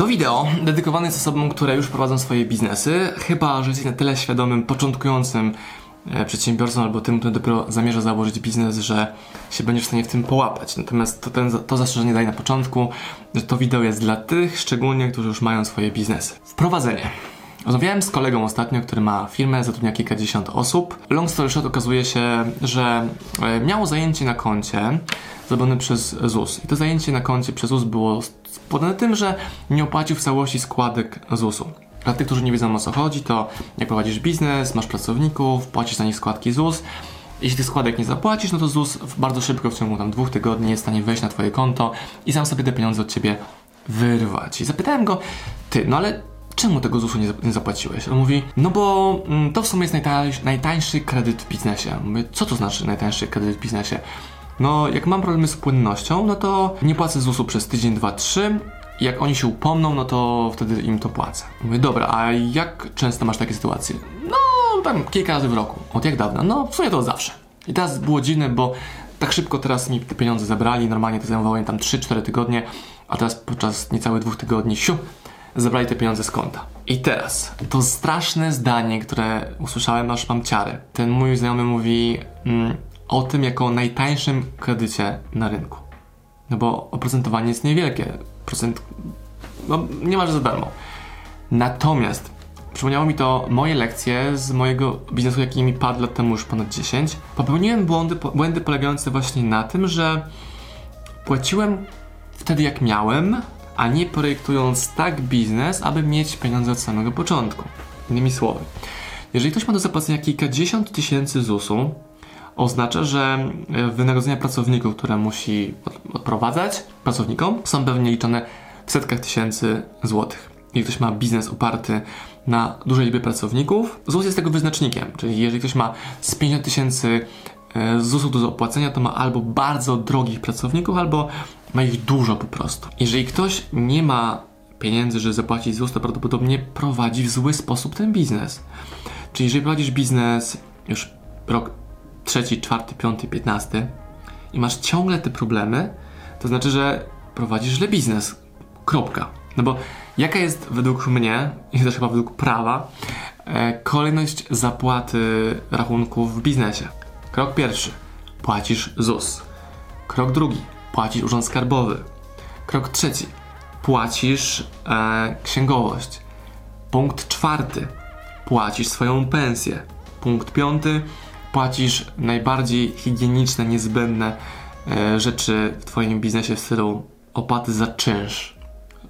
To wideo dedykowane jest osobom, które już prowadzą swoje biznesy, chyba że jesteś na tyle świadomym, początkującym e, przedsiębiorcą albo tym, który dopiero zamierza założyć biznes, że się będziesz w stanie w tym połapać. Natomiast to, ten, to zastrzeżenie daję na początku, że to wideo jest dla tych szczególnie, którzy już mają swoje biznesy. Wprowadzenie. Rozmawiałem z kolegą ostatnio, który ma firmę, zatrudnia kilkadziesiąt osób. Long story short okazuje się, że e, miało zajęcie na koncie zrobione przez ZUS. I to zajęcie na koncie przez ZUS było spowodowane tym, że nie opłacił w całości składek ZUS-u. Dla tych, którzy nie wiedzą o co chodzi, to jak prowadzisz biznes, masz pracowników, płacisz za nich składki ZUS. Jeśli tych składek nie zapłacisz, no to ZUS bardzo szybko w ciągu tam dwóch tygodni jest w stanie wejść na twoje konto i sam sobie te pieniądze od ciebie wyrwać. I zapytałem go, ty, no ale czemu tego ZUS-u nie, nie zapłaciłeś? On mówi, no bo mm, to w sumie jest najtańszy, najtańszy kredyt w biznesie. Mówię, co to znaczy najtańszy kredyt w biznesie? No, jak mam problemy z płynnością, no to nie płacę ZUS-u przez tydzień, dwa, trzy. Jak oni się upomną, no to wtedy im to płacę. Mówię, dobra, a jak często masz takie sytuacje? No, tam kilka razy w roku. Od jak dawna? No, w sumie to zawsze. I teraz było dziwne, bo tak szybko teraz mi te pieniądze zabrali. Normalnie to zajmowało im tam 3-4 tygodnie, a teraz podczas niecałych dwóch tygodni, siu, zabrali te pieniądze z konta. I teraz, to straszne zdanie, które usłyszałem, aż mam ciary. Ten mój znajomy mówi mm, o tym jako o najtańszym kredycie na rynku. No bo oprocentowanie jest niewielkie. Procent, no niemalże za darmo. Natomiast przypomniało mi to moje lekcje z mojego biznesu, jaki mi padł lat temu już ponad 10. Popełniłem błędy, błędy polegające właśnie na tym, że płaciłem wtedy jak miałem, a nie projektując tak biznes, aby mieć pieniądze od samego początku. Innymi słowy, jeżeli ktoś ma do zapłacenia kilkadziesiąt tysięcy ZUS-u, oznacza, że wynagrodzenia pracowników, które musi odprowadzać pracownikom, są pewnie liczone w setkach tysięcy złotych. Jeżeli ktoś ma biznes oparty na dużej liczbie pracowników, ZUS jest tego wyznacznikiem. Czyli jeżeli ktoś ma z 50 tysięcy e, ZUS-u do zapłacenia, to ma albo bardzo drogich pracowników, albo ma ich dużo po prostu. Jeżeli ktoś nie ma pieniędzy, żeby zapłacić ZUS, to prawdopodobnie prowadzi w zły sposób ten biznes. Czyli jeżeli prowadzisz biznes już rok trzeci, czwarty, piąty, piętnasty i masz ciągle te problemy, to znaczy, że prowadzisz źle biznes. Kropka. No bo jaka jest według mnie, i też chyba według prawa, e, kolejność zapłaty rachunków w biznesie? Krok pierwszy. Płacisz ZUS. Krok drugi płacisz urząd skarbowy. Krok trzeci, płacisz e, księgowość. Punkt czwarty, płacisz swoją pensję. Punkt piąty, płacisz najbardziej higieniczne, niezbędne e, rzeczy w Twoim biznesie w stylu opłaty za czynsz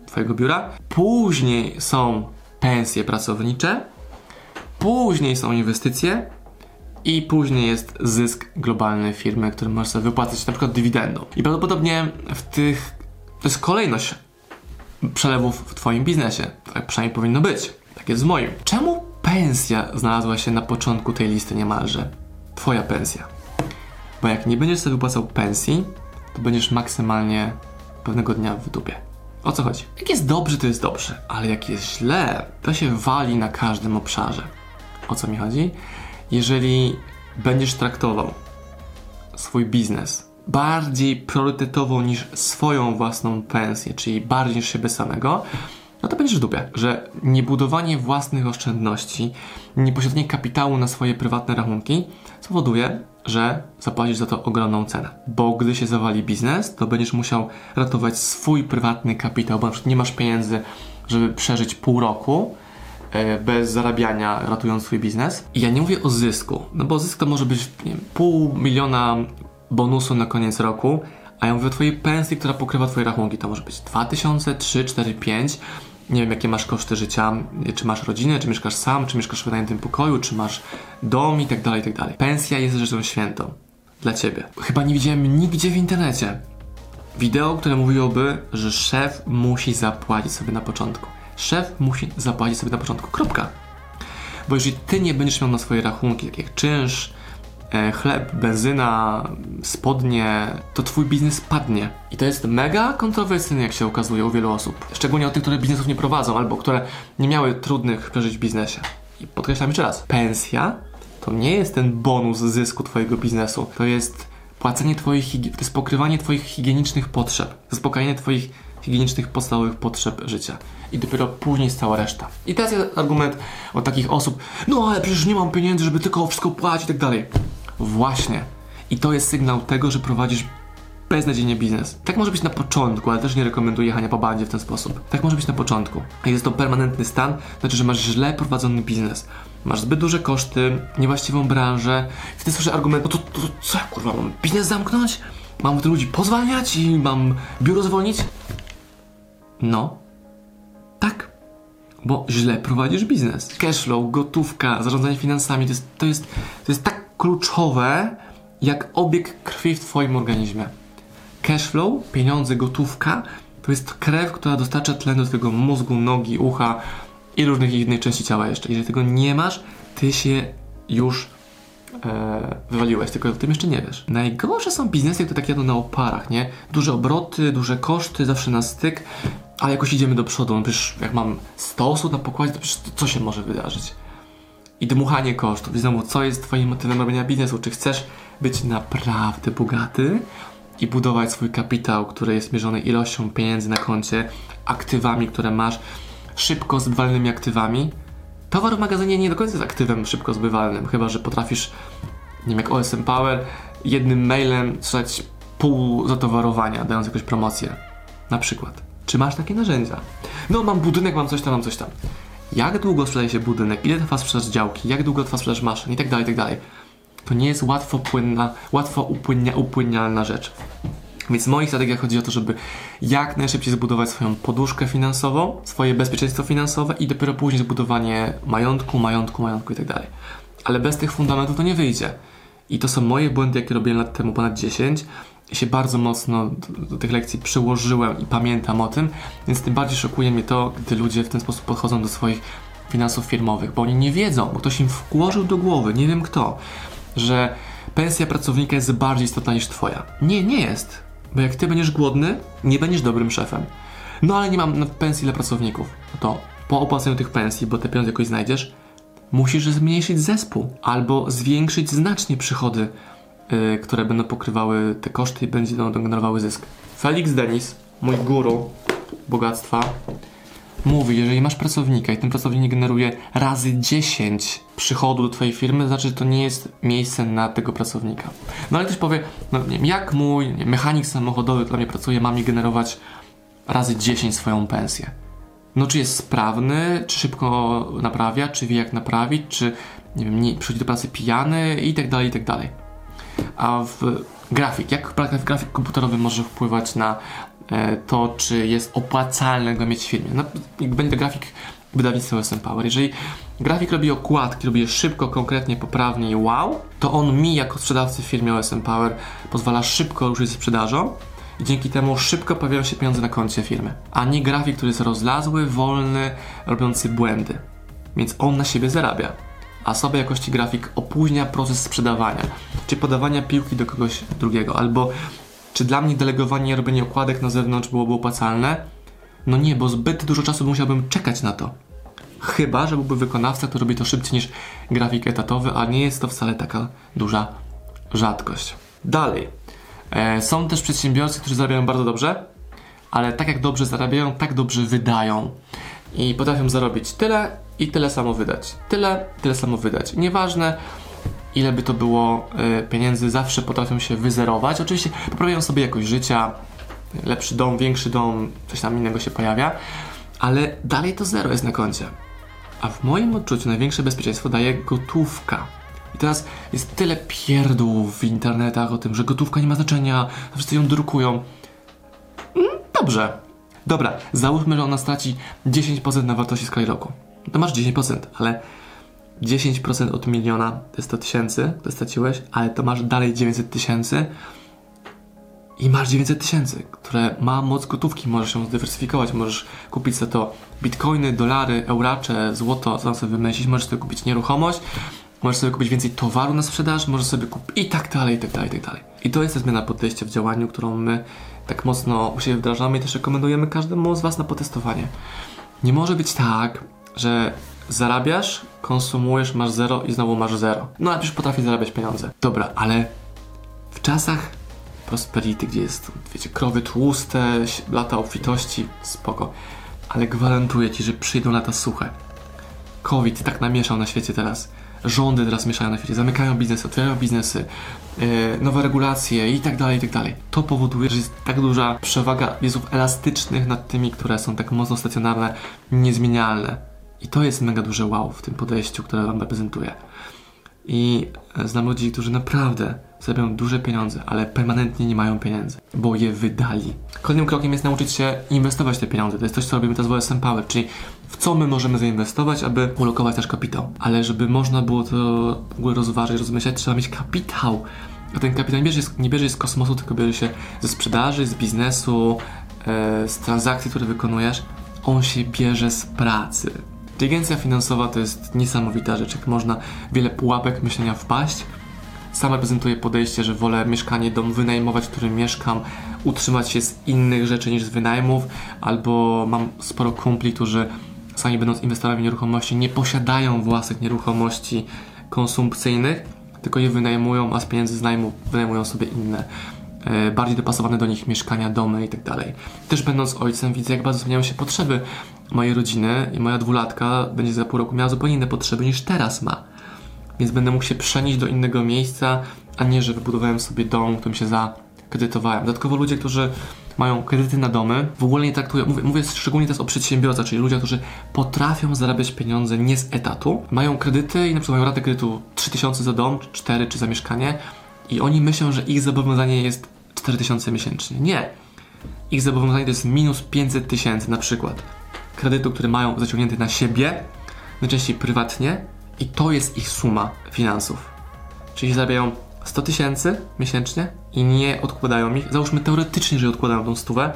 Twojego biura. Później są pensje pracownicze, później są inwestycje, i później jest zysk globalny firmy, który możesz sobie wypłacać na przykład dywidendą. I prawdopodobnie w tych, to jest kolejność przelewów w Twoim biznesie. Tak przynajmniej powinno być. Tak jest w moim. Czemu pensja znalazła się na początku tej listy niemalże? Twoja pensja. Bo jak nie będziesz sobie wypłacał pensji, to będziesz maksymalnie pewnego dnia w dupie. O co chodzi? Jak jest dobrze, to jest dobrze, ale jak jest źle, to się wali na każdym obszarze. O co mi chodzi? Jeżeli będziesz traktował swój biznes bardziej priorytetowo niż swoją własną pensję, czyli bardziej niż siebie samego, no to będziesz w dupie, że niebudowanie własnych oszczędności, nieposiadanie kapitału na swoje prywatne rachunki spowoduje, że zapłacisz za to ogromną cenę. Bo gdy się zawali biznes, to będziesz musiał ratować swój prywatny kapitał, bo na przykład nie masz pieniędzy, żeby przeżyć pół roku, bez zarabiania, ratując swój biznes. I ja nie mówię o zysku, no bo zysk to może być nie wiem, pół miliona bonusu na koniec roku, a ja mówię o twojej pensji, która pokrywa twoje rachunki. To może być 2000, 3, 4, 5. Nie wiem, jakie masz koszty życia, czy masz rodzinę, czy mieszkasz sam, czy mieszkasz w wynajętym pokoju, czy masz dom i tak dalej, i tak dalej. Pensja jest rzeczą świętą dla ciebie. Chyba nie widziałem nigdzie w internecie wideo, które mówiłoby, że szef musi zapłacić sobie na początku szef musi zapłacić sobie na początku. Kropka. Bo jeżeli ty nie będziesz miał na swoje rachunki, tak jak czynsz, e, chleb, benzyna, spodnie, to twój biznes padnie. I to jest mega kontrowersyjne, jak się okazuje u wielu osób. Szczególnie o tych, które biznesów nie prowadzą, albo które nie miały trudnych przeżyć w biznesie. I podkreślam jeszcze raz, pensja to nie jest ten bonus zysku twojego biznesu. To jest płacenie twoich, to jest pokrywanie twoich higienicznych potrzeb, zaspokajanie twoich higienicznych, podstawowych potrzeb życia. I dopiero później jest cała reszta. I teraz jest argument od takich osób, no ale przecież nie mam pieniędzy, żeby tylko wszystko płacić i tak dalej. Właśnie. I to jest sygnał tego, że prowadzisz beznadziejnie biznes. Tak może być na początku, ale też nie rekomenduję jechania po bandzie w ten sposób. Tak może być na początku. Jest to permanentny stan, znaczy, że masz źle prowadzony biznes. Masz zbyt duże koszty, niewłaściwą branżę. Wtedy słyszę argument, no to, to, to co ja kurwa, mam biznes zamknąć? Mam ludzi pozwalniać i mam biuro zwolnić? No. Tak. Bo źle prowadzisz biznes. Cashflow, gotówka, zarządzanie finansami to jest, to jest, to jest tak kluczowe, jak obieg krwi w Twoim organizmie. Cashflow, pieniądze, gotówka to jest krew, która dostarcza tlen do Twojego mózgu, nogi, ucha i różnych innych części ciała jeszcze. Jeżeli tego nie masz, Ty się już e, wywaliłeś, tylko o tym jeszcze nie wiesz. Najgorsze są biznesy, które tak jadą na oparach, nie? Duże obroty, duże koszty, zawsze na styk, a jakoś idziemy do przodu. No przecież jak mam 100 osób na pokładzie, to przecież co się może wydarzyć? I dmuchanie kosztów. I znowu, co jest Twoim motywem robienia biznesu? Czy chcesz być naprawdę bogaty i budować swój kapitał, który jest mierzony ilością pieniędzy na koncie, aktywami, które masz, szybko zbywalnymi aktywami? Towar w magazynie nie do końca jest aktywem szybko zbywalnym, chyba że potrafisz, nie wiem, jak OSM Power, jednym mailem sprzedać pół zatowarowania, dając jakąś promocję. Na przykład. Czy masz takie narzędzia? No, mam budynek, mam coś tam, mam coś tam. Jak długo sprzedaje się budynek? Ile trwa sprzedaż działki? Jak długo trwa sprzedaż maszyn? I tak dalej, i tak dalej. To nie jest łatwo płynna, łatwo upłynnia, upłynnialna rzecz. Więc w moich strategiach chodzi o to, żeby jak najszybciej zbudować swoją poduszkę finansową, swoje bezpieczeństwo finansowe i dopiero później zbudowanie majątku, majątku, majątku i tak dalej. Ale bez tych fundamentów to nie wyjdzie. I to są moje błędy, jakie robiłem lat temu ponad 10 i się bardzo mocno do, do, tych lekcji przyłożyłem i pamiętam o tym, więc tym bardziej szokuje mnie to, gdy ludzie w ten sposób podchodzą do swoich finansów firmowych, bo oni nie wiedzą, bo ktoś im włożył do głowy, nie wiem kto, że pensja pracownika jest bardziej istotna niż twoja. Nie, nie jest. Bo jak ty będziesz głodny, nie będziesz dobrym szefem. No ale nie mam pensji dla pracowników. No to po opłaceniu tych pensji, bo te pieniądze jakoś znajdziesz, musisz zmniejszyć zespół albo zwiększyć znacznie przychody, yy, które będą pokrywały te koszty i będą generowały zysk. Felix Denis, mój guru bogactwa, mówi, jeżeli masz pracownika i ten pracownik generuje razy 10 przychodu do twojej firmy, to znaczy, że to nie jest miejsce na tego pracownika. No ale ktoś powie, no nie wiem, jak mój mechanik samochodowy, dla mnie pracuje, ma mi generować razy 10 swoją pensję. No czy jest sprawny, czy szybko naprawia, czy wie jak naprawić, czy nie wiem, nie, przychodzi do pracy pijany i tak dalej, i tak dalej. A w grafik, jak grafik komputerowy może wpływać na E, to, czy jest opłacalne go mieć w firmie. No, jak będzie grafik wydawnictwa OSM Power. Jeżeli grafik robi okładki, robi je szybko, konkretnie, poprawnie i wow, to on mi jako sprzedawcy w firmie OSM Power pozwala szybko ruszyć ze sprzedażą i dzięki temu szybko pojawiają się pieniądze na koncie firmy. A nie grafik, który jest rozlazły, wolny, robiący błędy. Więc on na siebie zarabia. A sobie jakości grafik opóźnia proces sprzedawania, czy podawania piłki do kogoś drugiego, albo czy dla mnie delegowanie i robienie okładek na zewnątrz byłoby opłacalne? No nie, bo zbyt dużo czasu musiałbym czekać na to. Chyba, że byłby wykonawca, który robi to szybciej niż grafik etatowy, a nie jest to wcale taka duża rzadkość. Dalej. E, są też przedsiębiorcy, którzy zarabiają bardzo dobrze, ale tak jak dobrze zarabiają, tak dobrze wydają. I potrafią zarobić tyle i tyle samo wydać. Tyle, tyle samo wydać. Nieważne, ile by to było y, pieniędzy, zawsze potrafią się wyzerować. Oczywiście poprawiają sobie jakość życia, lepszy dom, większy dom, coś tam innego się pojawia, ale dalej to zero jest na koncie. A w moim odczuciu największe bezpieczeństwo daje gotówka. I teraz jest tyle pierdół w internetach o tym, że gotówka nie ma znaczenia, wszyscy ją drukują. Mm, dobrze. Dobra, załóżmy, że ona straci 10% na wartości skali roku. To masz 10%, ale 10% od miliona to jest 100 tysięcy, to straciłeś, ale to masz dalej 900 tysięcy i masz 900 tysięcy, które ma moc gotówki, możesz ją zdywersyfikować, możesz kupić za to bitcoiny, dolary, euracze, złoto, co tam sobie wymyślić, możesz sobie kupić nieruchomość, możesz sobie kupić więcej towaru na sprzedaż, możesz sobie kupić i tak dalej, i tak dalej, i tak dalej. I to jest ta zmiana podejścia w działaniu, którą my tak mocno u siebie wdrażamy i też rekomendujemy każdemu z Was na potestowanie. Nie może być tak, że zarabiasz, konsumujesz, masz zero i znowu masz zero. No ale przecież potrafi zarabiać pieniądze. Dobra, ale w czasach prosperity, gdzie jest, wiecie, krowy tłuste, lata obfitości, spoko. ale gwarantuję ci, że przyjdą lata suche. COVID tak namieszał na świecie teraz. Rządy teraz mieszają na świecie, zamykają biznesy, otwierają biznesy, yy, nowe regulacje i tak dalej, i tak dalej. To powoduje, że jest tak duża przewaga wizów elastycznych nad tymi, które są tak mocno stacjonarne, niezmienialne. I to jest mega duże wow w tym podejściu, które Wam reprezentuję. I e, znam ludzi, którzy naprawdę zarabiają duże pieniądze, ale permanentnie nie mają pieniędzy, bo je wydali. Kolejnym krokiem jest nauczyć się inwestować te pieniądze. To jest coś, co robimy teraz w OSM Power, czyli w co my możemy zainwestować, aby ulokować nasz kapitał. Ale żeby można było to w ogóle rozważyć, rozmyślać, trzeba mieć kapitał. A ten kapitał nie bierze, nie bierze z kosmosu, tylko bierze się ze sprzedaży, z biznesu, e, z transakcji, które wykonujesz. On się bierze z pracy. Inteligencja finansowa to jest niesamowita rzecz, jak można wiele pułapek myślenia wpaść. Sama prezentuję podejście, że wolę mieszkanie, dom wynajmować, w którym mieszkam, utrzymać się z innych rzeczy niż z wynajmów, albo mam sporo kumpli, którzy sami będąc inwestorami nieruchomości nie posiadają własnych nieruchomości konsumpcyjnych, tylko je wynajmują, a z pieniędzy z najmu wynajmują sobie inne e, bardziej dopasowane do nich mieszkania, domy i tak. Też będąc ojcem widzę, jak bardzo zmieniają się potrzeby mojej rodziny i moja dwulatka będzie za pół roku miała zupełnie inne potrzeby niż teraz ma. Więc będę mógł się przenieść do innego miejsca, a nie, że wybudowałem sobie dom, którym się zakredytowałem. Dodatkowo ludzie, którzy mają kredyty na domy, w ogóle nie traktują, mówię, mówię szczególnie teraz o przedsiębiorcach, czyli ludzie, którzy potrafią zarabiać pieniądze nie z etatu, mają kredyty i na przykład mają ratę kredytu 3000 za dom, 4 czy za mieszkanie i oni myślą, że ich zobowiązanie jest 4000 miesięcznie. Nie. Ich zobowiązanie to jest minus 500 tysięcy na przykład kredytu, który mają zaciągnięty na siebie, najczęściej prywatnie, i to jest ich suma finansów. Czyli zarabiają 100 tysięcy miesięcznie i nie odkładają ich. Załóżmy teoretycznie, że odkładają tą stówę,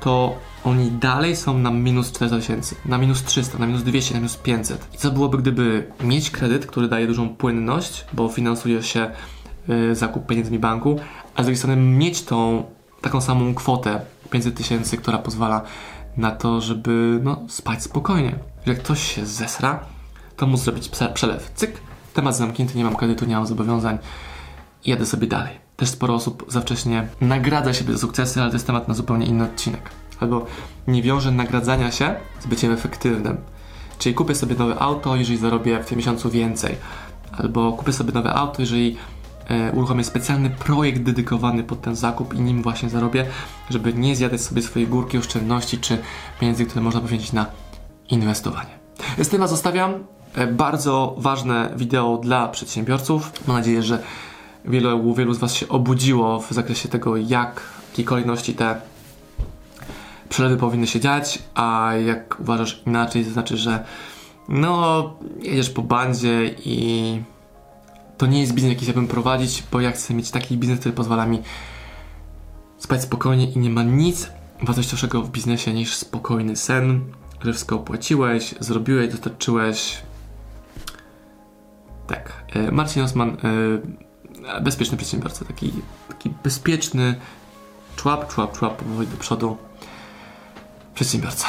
to oni dalej są na minus 400 tysięcy, na minus 300, na minus 200, na minus 500. I co byłoby, gdyby mieć kredyt, który daje dużą płynność, bo finansuje się y, zakup pieniędzmi banku, a z drugiej strony mieć tą taką samą kwotę 500 tysięcy, która pozwala na to, żeby no, spać spokojnie. Jak ktoś się zesra, to móc zrobić przelew. Cyk, temat zamknięty, nie mam kredytu, nie mam zobowiązań jadę sobie dalej. Też sporo osób za wcześnie nagradza siebie za sukcesy, ale to jest temat na zupełnie inny odcinek. Albo nie wiąże nagradzania się z byciem efektywnym. Czyli kupię sobie nowe auto, jeżeli zarobię w tym miesiącu więcej. Albo kupię sobie nowe auto, jeżeli uruchomię specjalny projekt dedykowany pod ten zakup i nim właśnie zarobię, żeby nie zjadać sobie swojej górki oszczędności czy pieniędzy, które można poświęcić na inwestowanie. Z tym Was zostawiam. E, bardzo ważne wideo dla przedsiębiorców. Mam nadzieję, że wielu, wielu z Was się obudziło w zakresie tego, jak, w jakiej kolejności te przelewy powinny się dziać, a jak uważasz inaczej, to znaczy, że no, jedziesz po bandzie i to nie jest biznes, jaki chciałbym prowadzić, bo ja chcę mieć taki biznes, który pozwala mi spać spokojnie i nie ma nic wartościowszego w biznesie niż spokojny sen, że wszystko opłaciłeś, zrobiłeś, dostarczyłeś. Tak. E, Marcin Osman, e, bezpieczny przedsiębiorca, taki, taki bezpieczny, człap, człap, człap, powoli do przodu przedsiębiorca.